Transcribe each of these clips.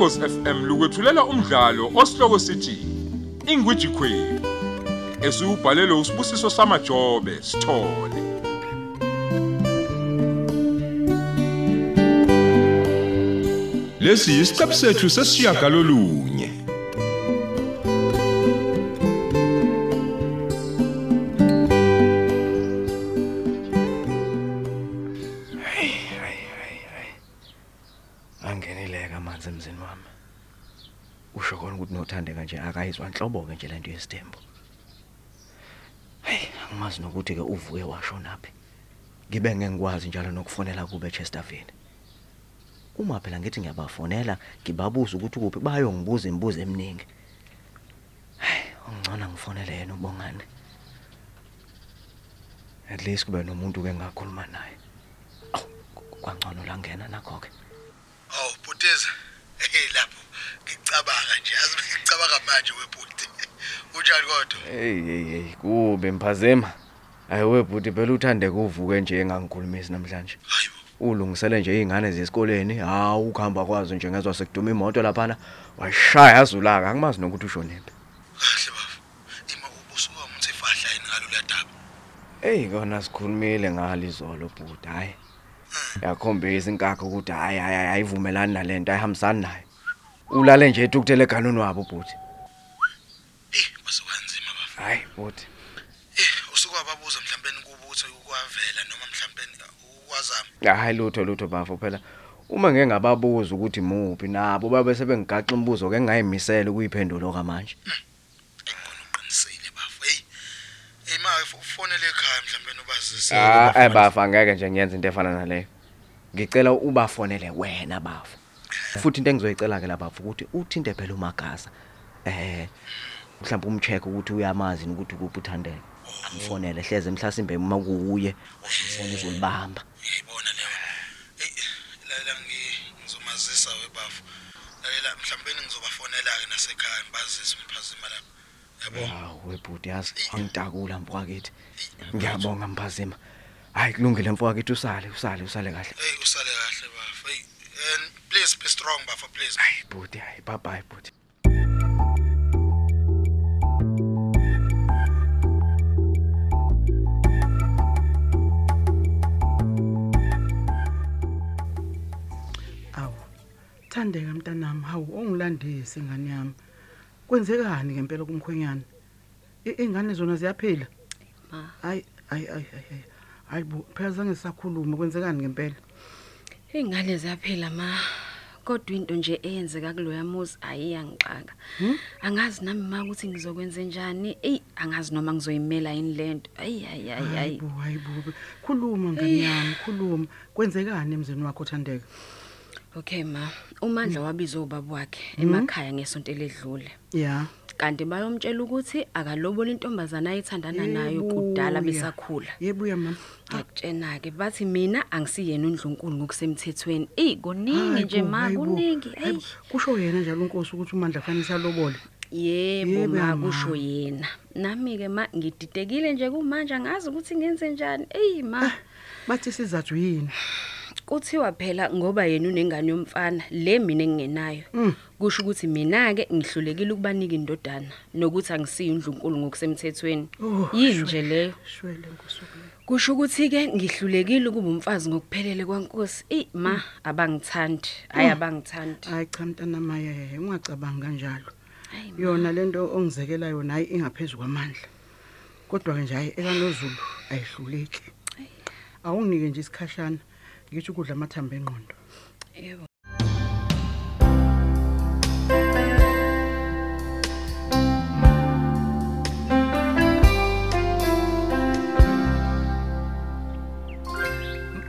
Ukhosi FM lukwethulela umdlalo osihloko sithi Ingwiji Queen. Esubhalelwe usibusiso samajobe sithole. Lesi isiqebu sethu sesiyagalolunye. Angenileka amanzi emzini wami. Usho khona ukuthi nothandeka nje akayizwa nhlobo-ke nje lento yesitembu heyi angimazi nokuthi-ke uvuke washonaphi ngibe ngengikwazi njalo nokufonela kube echesterfield uma phela ngithi ngiyabafonela ngibabuza ukuthi kuphi bayongibuza imibuzo eminingi. Heyi ongcono ngifonele yena ubongane at least kube nomuntu-ke engakhuluma naye. Awu kwangcono la ngena nakho-ke. Aw Bhuteza. Eh lapho ngicabanga nje yazi ngicabanga manje webhuti. Unjani kodwa? Hey hey hey kube mphazema. Hayi webhuti phela uthande kuvuke nje engangikhulumisi namhlanje. Hayibo. Ulungisele nje izingane zesikoleni, hawu ukuhamba kwazo nje ngezwe sekuduma imoto lapha washaya azulaka angimazi nokuthi ushonephi. Kahle bafo. Ima ubusuka umuthi fahla yini ngalo ladaba. Hey kona sikhulumile ngalizolo bhuti hayi. Yakhombisa inkakho ukuthi hayi hayi ayivumelani nalento ayihambisani nayo. Ulale nje etukuthele eganweni wabo bhuti. Eh basukanzima bafo. Hayi bhuti. Eh usuka wababuza mhlawumbe kubuthi ukwavela noma mhlawumbe ukwazama. hayi lutho lutho bafo phela uma ngeke ngababuza ukuthi muphi nabo babe sebengigaxa imibuzo ke ngingayimisela ukuyiphendulo kamanje Engqondo uqinisile bafo. Hey. Hey ma ufonele ekhaya mhlawumbe ubazise. Ah eh bafa ngeke nje ngiyenze into efana naleyo ngicela ubafonele wena bafo futhi into engizoyicela ke lapha ukuthi uthinte phela umagaza eh mhlawumbe umcheck ukuthi uyamazi ukuthi kuphi uthandeka amfonele hleze mhlasimbe uma kuuye ufone uzolibamba. Ngiyibona leyo. Hey lalela ngizomazisa webafo. Lalela mhlawumbe ngizobafonela ke nasekhaya ngibazise umphazima lapho. Yabo. hawu webhuti yazi angitakula mfowethu ngiyabonga mphazima hayi kulungile mfowethu usale usale usale kahle Hey usale kahle bafo. Hey and please be strong bafo please. hayi bhuti hayi bye bye bhuti Awu. Thandeka mntanami, hawu ongilandise ngani yami. Kwenzekani ngempela kumkhwenyana? Ingane zona ziyaphila? Ma, Hayi, hayi, hayi, hayi. Hayi bo, phela zange sakhuluma kwenzekani ngempela? ingane ziyaphila ma. Kodwa into nje eyenzeka kuloya muzi ayiyangixaka. Angazi nami ma ukuthi ngizokwenza njani. Ey, angazi noma ngizoyimela yini lento. Ayi ayi ayi Hayi ayi. bo, hayi bo. Khuluma ngani yami, khuluma. Kwenzekani emzini wakho Thandeka? Okay ma, uMandla wabiza ubaba wakhe emakhaya ngesonto ledlule. Yeah. Kanti bayomtshela ukuthi akalobola intombazana ayithandana nayo Yebuya. kudala besakhula. Yebuya mama. Ngiyakutshena ke bathi mina angisiyena uNdlunkulu ngokusemthethweni. Ey kuningi Hayi nje bo, ma hayi bo, kuningi. hayi Ey. bo. Kusho yena njalo uNkosi ukuthi uMandla fanele salobole. Yebo Yebo, ma ma. kusho yena. Nami ke ma ngididekile nje kumanje angazi ukuthi ngenze njani. Ey ma Bathi sizathu yini? Kuthiwa phela ngoba yena unengane yomfana le mina engingenayo. Mm. Kusho ukuthi mina ke ngihlulekile ukubanika indodana nokuthi angisiyo uNdlunkulu ngokusemthethweni. Oh, Yini shwe- nje leyo? Shwele nkosuku. Kusho ukuthi ke ngihlulekile ukuba umfazi ngokuphelele kwaNkosi. Ey ma abangithandi. Hayi abangithandi. Hayi cha mntana maye, ungacabangi kanjalo. Hayi ma. Yona lento ongizekela yona hayi ingaphezulu kwamandla. Kodwa ke nje hayi ekaNozulu ayihluleki. Awunginike nje isikhashana ngisho ukudla amathambo engqondo. Yebo.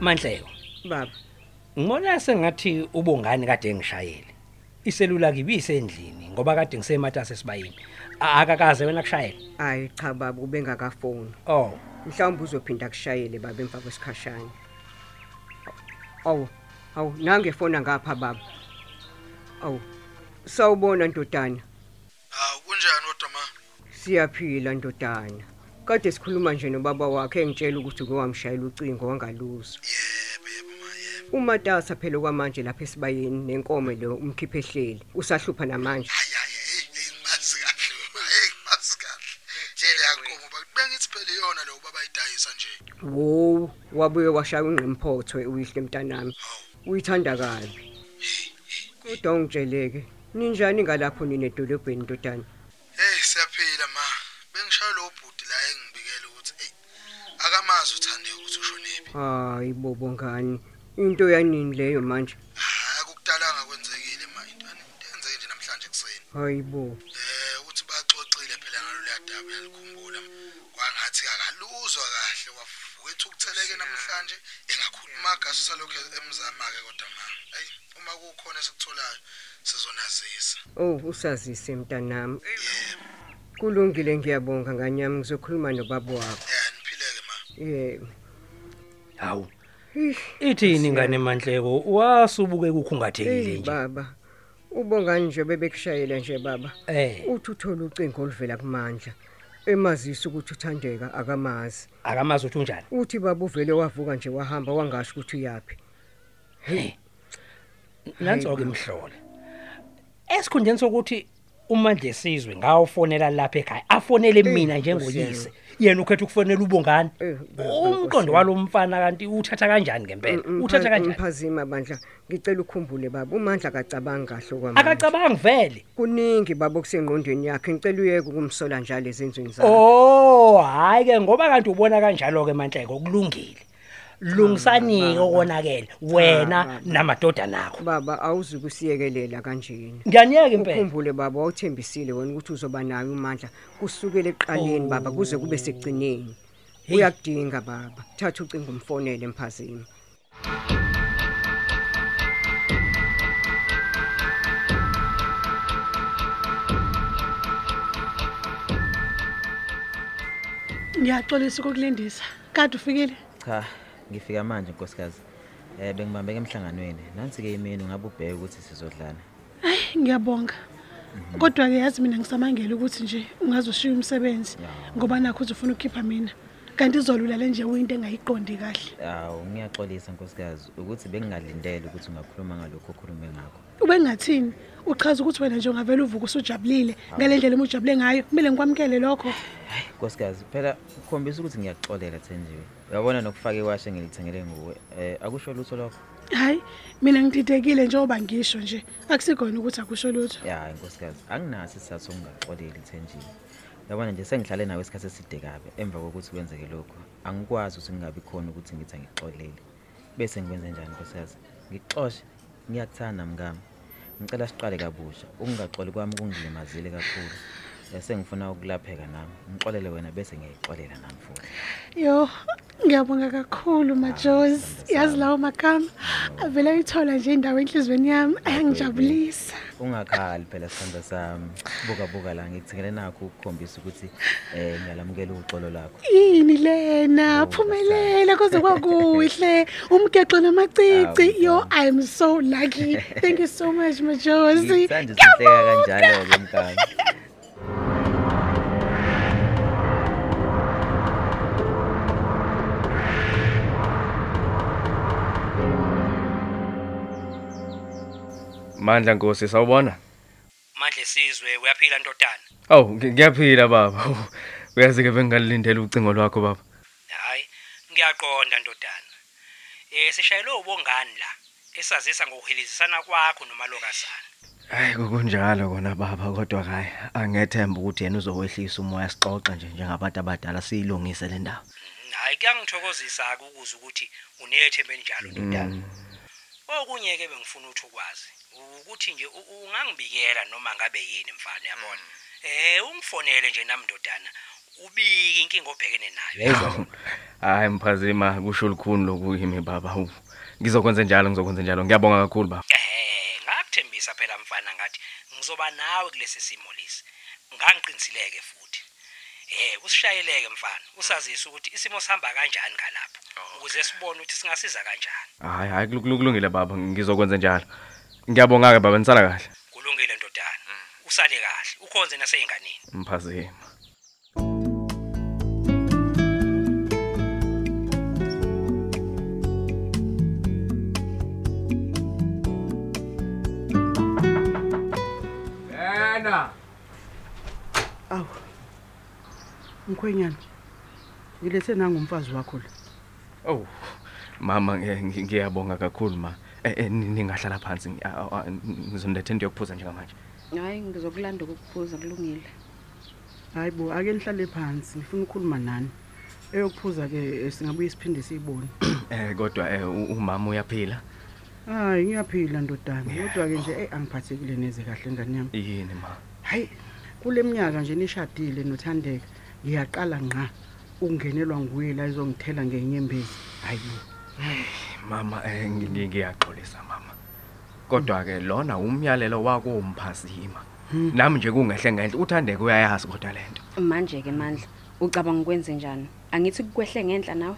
Manhleko, Baba, ngibona sengathi ubongani kade ngishayele. Iselula kibi isendlini ngoba kade ngisematasa esibayini. Akakaze wena kushayela. Hayi cha baba ubengakafoni. Oh, Mhlawumbe uzophinda kushayele baba emva kwesikhashana. Aw, aw nange fona ngapha baba. Aw. Sawubona ndodana. Ah kunjani kodwa ma? Siyaphila ndodana. Kade sikhuluma nje nobaba wakhe engitshela ukuthi ngowamshayela ucingo wangaluzo. Yebo yebo ma yebo. umatasa phela kwamanje lapha esibayeni nenkomo lo umkhiphe ehleli usahlupha namanje hayi hayi hey hey mazi kahle uma hey mazi kahle tshela yankomo bengithi phela iyona lo baba idayisa nje wo wabuye washaya ungqimphotho uyihle mntanami uyithanda kabi kodwa ungitsheleke ninjani ngalapho nina edolobheni ntotana hey siyaphila ma. Bengishaya lo bhuti la engibikela ukuthi hey akamazi uthande ukuthi ushonephi hayi bobo ngani. Into yanini leyo manje? Hayi akukudalanga kwenzekile ma. Into yenze nje namhlanje kuseni hayi bo. Eh uthi baxoxile phela ngalo leyadaba kwangathi akaluzwa kahle wafowethu ukutheleke namhlanje engakhuluma gaso salokho emzama ke kodwa ma hey uma kukhona esikutholayo sizonazisa. Oh usazise mntanami. Kulungile ngiyabonga nganyami ngizokhuluma nobaba wakho. Eh niphileke ma. Yebo. Hawu. Ithini ngane manhleko wasubuke kukhungathekile hey nje. baba. Ubongani nje bebekushayela nje baba. Eh. Uthi uthola ucingo oluvela kumandla. Emazisa ukuthi uthandeka akamazi. Akamazi uthi unjani? Uthi baba uvele wavuka nje wahamba wangasho ukuthi uyapi nanso ke imhlolo esikhundleni sokuthi umandla esizwe ngawufonela lapha ekhaya afonele mina njengoyise yena ukhetha ukufonela ubongani? Eh, ba- umqondo walomfana kanti uthatha kanjani ngempela? Uthatha kanjani? mphazima bandla ngicela ukhumbule baba umandla akacabanga kahle kwamanje akacabangi vele. Kuningi baba okusengqondweni yakhe ngicela uyeke ukumsola njalo ezenzweni zakhe. Oh, hayi ke ngoba kanti ubona kanjalo ke manhleko kulungile. Lungisanike okonakele wena namadoda nakho. baba awuzuke usiyekelela kanjeni Ngiyaniyeka impela. ukhumbule baba wawuthembisile wena ukuthi uzoba nayo umandla kusukela eqaleni baba kuze kube sekugcineni. Uyakudinga baba. Thatha ucingo umfonele emphazini Ngiyaxolisa ukukulindisa. Kade ufikile? Cha, ngifika manje nkosikazi. Eh bengibambeka emhlanganweni. Nansi ke imini ngabe ubheke ukuthi sizodlana. Hayi, ngiyabonga. Kodwa ke yazi mina ngisamangela ukuthi nje ungazoshiya umsebenzi ngoba nakho uzofuna ukukhipha mina. Kanti izolulale nje uyinto engayiqondi kahle. Awu ngiyaxolisa nkosikazi ukuthi bengingalindele ukuthi ungakhuluma ngalokho okhulume ngakho. Ube ngathini? Uchaza ukuthi wena nje ungavela uvuka usujabulile ngalendlela emujabule ngayo. Kumele ngikwamukele lokho. Nkosikazi, phela ukhombisa ukuthi ngiyakuxolela Thenjiwe. Uyabona nokufaka iwashe ngilithengele nguwe. Eh akusho lutho lokho? Hayi, mina ngididekile njengoba ngisho nje. Akusikona ukuthi akusho lutho. Ya nkosikazi, anginaso isizathu sokungaxoleli Thenjiwe. Uyabona nje sengihlale nawe isikhathi eside kabe emva kokuthi kwenzeke lokho. Angikwazi ukuthi ngingabi khona ukuthi ngithi ngixolele. Bese ngikwenze njani nkosikazi? Ngixoxe, ngiyakuthanda mngami. Ngicela siqale kabusha. Ukungaxoli kwami kungilimazile kakhulu. Bese ngifuna ukulapheka nami. Ngixolele wena bese ngiyayixolela nami futhi. Yo, ngiyabonga kakhulu Majosi. Yazi lawo magama avela ayithola nje indawo enhlizweni yami ayangijabulisa. Ungakhali phela sithanda sami. Buka buka la ngikuthengele nakho ukukhombisa ukuthi eh ngiyalamukela uxolo lakho. Yini lena phumelela kuze kwakuhle umgexo namacici yo I am so lucky thank you so much Majosi Ngithanda sihleka kanjalo ke mkami. Mandla Nkosi sawubona? Manje sizwe uyaphila ntotana. Awu ngi- ngiyaphila baba. Awu, Uyazi ke bengalindele ucingo lwakho baba. Hayi, ngiyaqonda ntotana. Eh sishayelwe ubongani la esazisa ngokuhilizisana kwakho nomalokazana. Hayi kunjalo kona baba kodwa hayi angethemba ukuthi yena uzokwehlisa umoya sixoxe nje njengabantu abadala siyilungise le ndawo. Hayi kuyangithokozisa ke ukuze ukuthi unethembe njalo ntotana. Okunye ke bengifuna ukuthi ukwazi ukuthi nje u- ungangibikela noma ngabe yini mfana yabona. Eh ungifonele nje nami ndodana ubike inkinga obhekene nayo yayizwa. Hayi mphazima kusho lukhuni lokuyimi baba. Awu, Ngizokwenza njalo ngizokwenza njalo. Ngiyabonga kakhulu baba. Eh ngakuthembisa phela mfana ngathi ngizoba nawe kulesi simo lesi. Ngangiqinisileke futhi. Eh usishayeleke mfana usazisa ukuthi isimo sihamba kanjani ngalapho ukuze sibone ukuthi singasiza kanjani. Hayi hayi kulungile baba ngizokwenza njalo. Ngiyabonga ke baba nisala kahle. Kulungile ndodana. Usale kahle. Ukhonze naseyinganeni mphazima. Yena awu mkhwenyana ngilethe nangumfazi wakho lo. Oh. Mama ngi- ngi- ngiyabonga kakhulu ma. Eh eh, ni- ningahlala phansi ngi- a- a- ngizonethe into yokuphuza njengamanje. Hayi ngizokulanda ukuphuza kulungile. Hayibo, ake nihlale phansi, ngifuna ukukhuluma nani. Eyokuphuza ke singabuye siphinde siyibone. Eh kodwa eh u- umama uyaphila. Hayi, ngiyaphila ndodana. Kodwa ke nje eh angiphathekile neze kahle ngani yami. Yini ma? Hayi, kule minyaka nje nishadile noThandeka, ngiyaqala ngqa ukungenelwa nguye la izongithela ngenyembezi. Hayibo. Mama eh ngi- ngi- ngiyaxolisa mama. Kodwa ke lona umyalelo wako umphazima. Nami nje kungehle ngenhle uthandeke uyayazi kodwa lento. Manje ke mandla ucabanga ukwenze njani? Angithi kukwehle ngenhla nawe?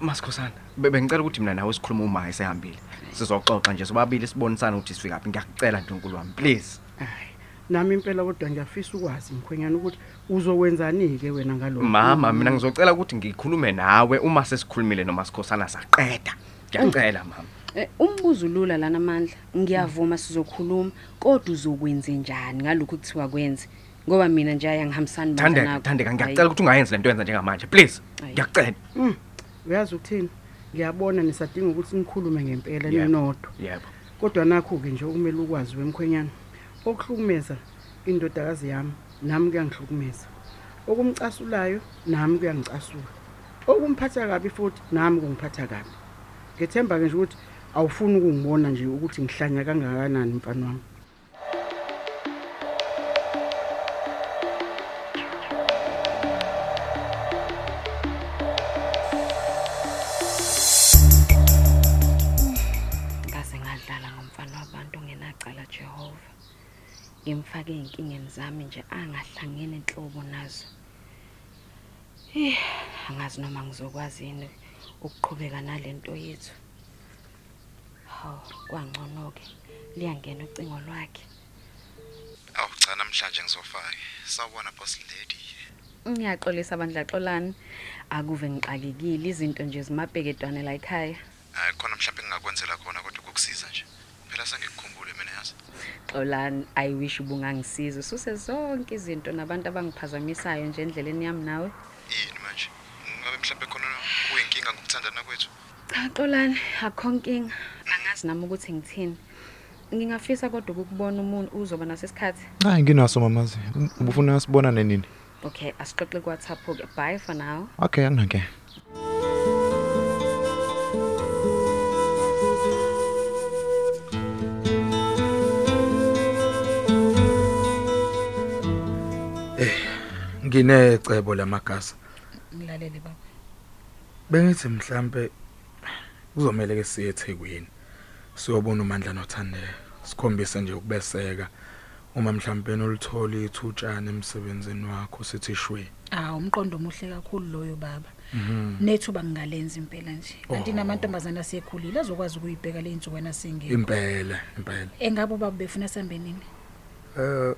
Masikhosana, be- bengicela ukuthi mina nawe sikhulume uma esehambile. Sizoxoxa nje sobabili sibonisana ukuthi sifika phi. Ngiyakucela Ntonkulu wami, please. Nami impela kodwa ngiyafisa ukwazi mkhwenyana ukuthi uzokwenzani ke wena ngalokho. Mama, mina ngizocela ukuthi ngikhulume nawe uma sesikhulumile noma sikhosana saqeda. Ngiyacela mama. Eh, umbuzo ulula lana mandla. Ngiyavuma sizokhuluma kodwa uzokwenze njani ngalokho kuthiwa kwenze? Ngoba mina nje ayangihambisani bandla Thandeka, nakho. Thandeka, Hayi. ngiyacela ukuthi ungayenzi lento yenza njengamanje, please. Hayi. Ngiyacela. Mm. Uyazi ukuthini? Ngiyabona nisadinga ukuthi nikhulume ngempela Yebo. ninodwa. Yebo. Kodwa nakho ke nje okumele ukwazi wemkhwenyana. Okuhlukumeza indodakazi yami nami kuyangihlukumeza. Okumcasulayo nami kuyangicasula. Okumphatha kabi futhi nami kungiphatha kabi. Ngethemba ke nje ukuthi awufuni ukungibona nje ukuthi ngihlanya kangakanani mfana wami. Ngimfake izinkingeni zami nje angahlangene enhlobo nazo. Eh, angazi noma ngizokwazi yini ukuqhubeka nalento yethu. Haw, kwangcono ke. Liyangena ucingo lwakhe. Awu cha namhlanje ngizofaka. Sawubona boss lady. Ngiyaxolisa bandla xolani. Akuve ngixakekile izinto nje zimabhekedwane la ekhaya. Hayi khona mhlawumbe engingakwenzela khona kodwa ukukusiza nje. Phela sengikukhumbule mina yazi. Xolani, I wish ubungangisiza ususe zonke izinto nabantu abangiphazamisayo nje endleleni yami nawe. Yini manje? Ngabe mhlawumbe khona kuyinkinga ngokuthandana kwethu? Cha xolani, akho nkinga. Angazi nami ukuthi ngithini. Ngingafisa kodwa ukubona umuntu uzoba nasesikhathi. hayi nginaso mamazi ubufuna sibonane nini Okay, asixoxe ku WhatsApp ke. Bye for now. okay anginake nginecebo lamagasa. Ngilalele baba. Bengithi mhlambe kuzomela ke siye eThekwini siyobona uMandla noThandeka sikhombise nje ukubeseka. Uma mhlambe nolitholi ithutshana emsebenzini wakho sithi shwe. Ah umqondo omuhle kakhulu loyo baba. Mhm. nethu bangalenza impela nje. Kanti Oh. namantombazana asekhulile azokwazi ukuyibheka le insukwana singekho. Impela impela. Engabe baba befuna sambe nini eh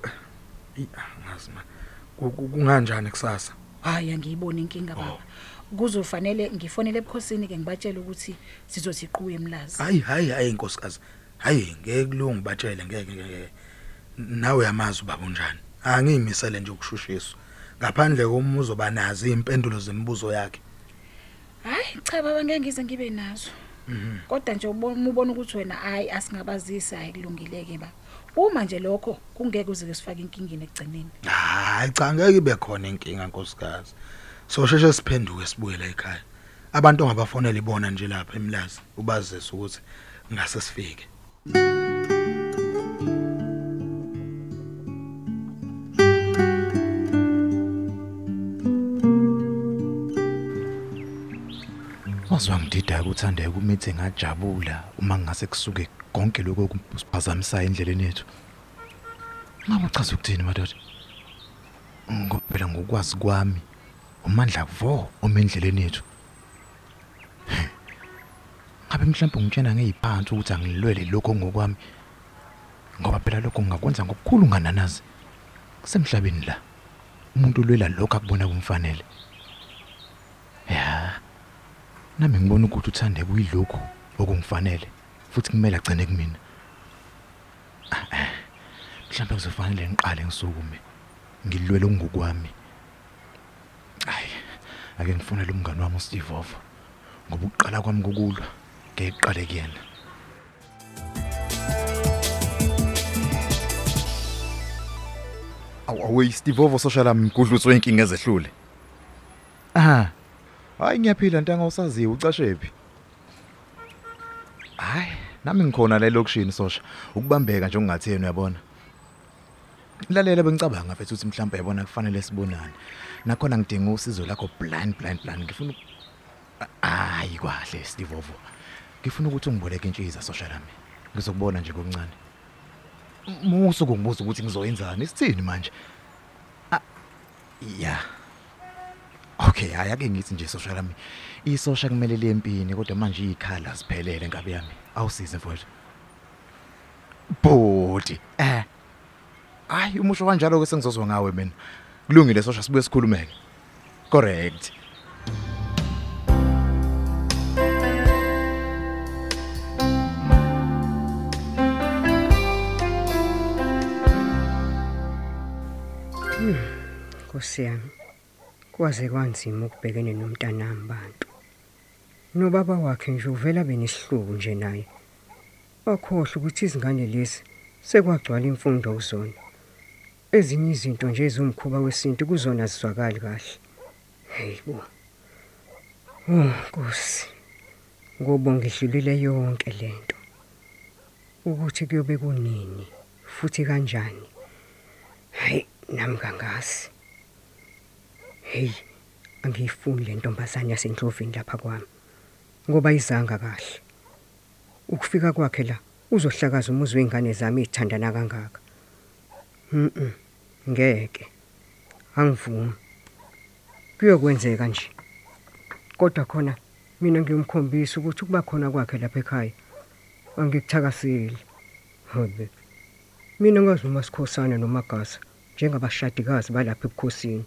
i- ngazi ma. Ku- ku- kunganjani kusasa? Hayi angiyiboni inkinga baba. Kuzofanele ngifonele ebukhosini ke ngibatshele ukuthi sizothi iquwe emlazi. Hayi hayi hayi inkosikazi hayi ngeke kulungi batshele ngeke ngeke nawe yamazi ubaba unjani? Angiyimisele nje ukushushiswa ngaphandle komuzo banazi impendulo zemibuzo yakhe. Hayi cha baba ngeke ngize ngibe nazo. Mhm. kodwa nje ubona ubona ukuthi wena hayi asingabazisi hayi kulungileke baba. Uma nje lokho kungeke uze sifake inkingeni ekugcineni. Hayi cha ngeke ibe khona inkinga nkosikazi. Sosheshe siphenduke sibuyele ekhaya. Abantu ongabafonela ibona nje lapha emlazi ubazise ukuthi ngase sifike. Wazwangidida ukuthandeka umithe ngajabula uma ngase kusuke konke lokho kusiphazamisayo endleleni yethu. Ngabe uchaza ukuthini madoda? Ngophela ngokwazi kwami umandla kuvo omendleleni yethu. Ngabe mhlawumbe ungitshena ngeziphansi ukuthi angilwele lokho ngokwami? Ngoba phela lokho ngakwenza ngokukhulu ngananazi. Kusemhlabeni la umuntu ulwela lokho akubona kumfanele. Ya nami ngibona ukuthi uthande kuyilokhu okungifanele futhi kumele agcine kumina. Mhlawumbe kuzofanele ngiqale ngisukume ngilwele ungokwami hayi ake ngifonele umngani wami uSteve Ovo ngoba uqala kwami kokulwa ngeqale kuyena. Awu awuyi Steve Ovo social ami kudluswe inkinga ezehlule? Aha. Hayi ngiyaphila ntanga usaziwe ucashephi nami ngikhona la elokishini sosha. Ukubambeka nje ungatheni uyabona? Lalela bengicabanga mfethu ukuthi mhlawumbe yabona kufanele sibonane. Nakhona ngidinga usizo lakho blind blind blind. Ngifuna hayi kwahle Steve Ovo ngifuna ukuthi ungiboleke intshiza social ami ngizokubona nje kokuncane musu kungibuza ukuthi ngizoyenzani? Isithini manje? Ah, ya. Okay hayi ake ngithi nje social ami isosha kumele lempini kodwa manje ikhala siphelele ngabe yami. Awusize mfowethu. Bodi eh. Hayi umusho kanjalo ke sengizozwa ngawe mina. Kulungile sosha sibuye sikhulumeke. Correct. Nkosi yami. Kwaze kwanzima ukubhekene nomntanami bantu. Nobaba wakhe nje uvela benesihluku nje naye. Bakhohle ukuthi izingane lezi sekwagcwala imfundo kuzona. Ezinye izinto nje ezumkhuba wesintu kuzona zizwakali kahle. Hayibo. Oh Nkosi. Ngobonga idlulile yonke lento. Ukuthi kuyobe kunini futhi kanjani. Hayi nami kangazi. Hey, angiyifuni le ntombazane yasendlovini lapha kwami. Ngoba izanga kahle. Ukufika kwakhe la uzohlakaza umuzi weingane zami ezithandana kangaka. Mhm. Ngeke. Angivumi. Kuyokwenzeka nje. Kodwa khona mina ngiyomkhombisa ukuthi kuba khona kwakhe lapha ekhaya. Angikuthakaseli. Habe. Mina ngazi noma sikhosana nomagasa njengabashadikazi balapha ebukhosini.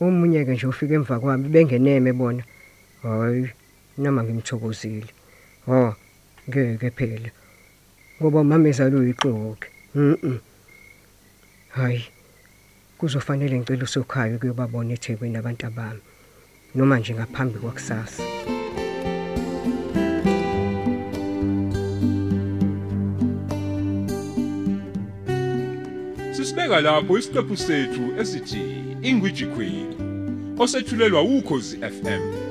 Omunye ke nje ufika emva kwami bengeneme bona. Hayi, nama ngimthokozile. Ha, ngeke phela. Ngoba mamezalo uyiqoqe. Mhm. Hayi. Kuzofanele ngicela usokhaya kuyobabona eThekwini abantu abami. Noma nje ngaphambi kwakusasa. Sisibeka lapho isiqephu sethu esithi Ingwiji Queen osethulelwa ukhozi FM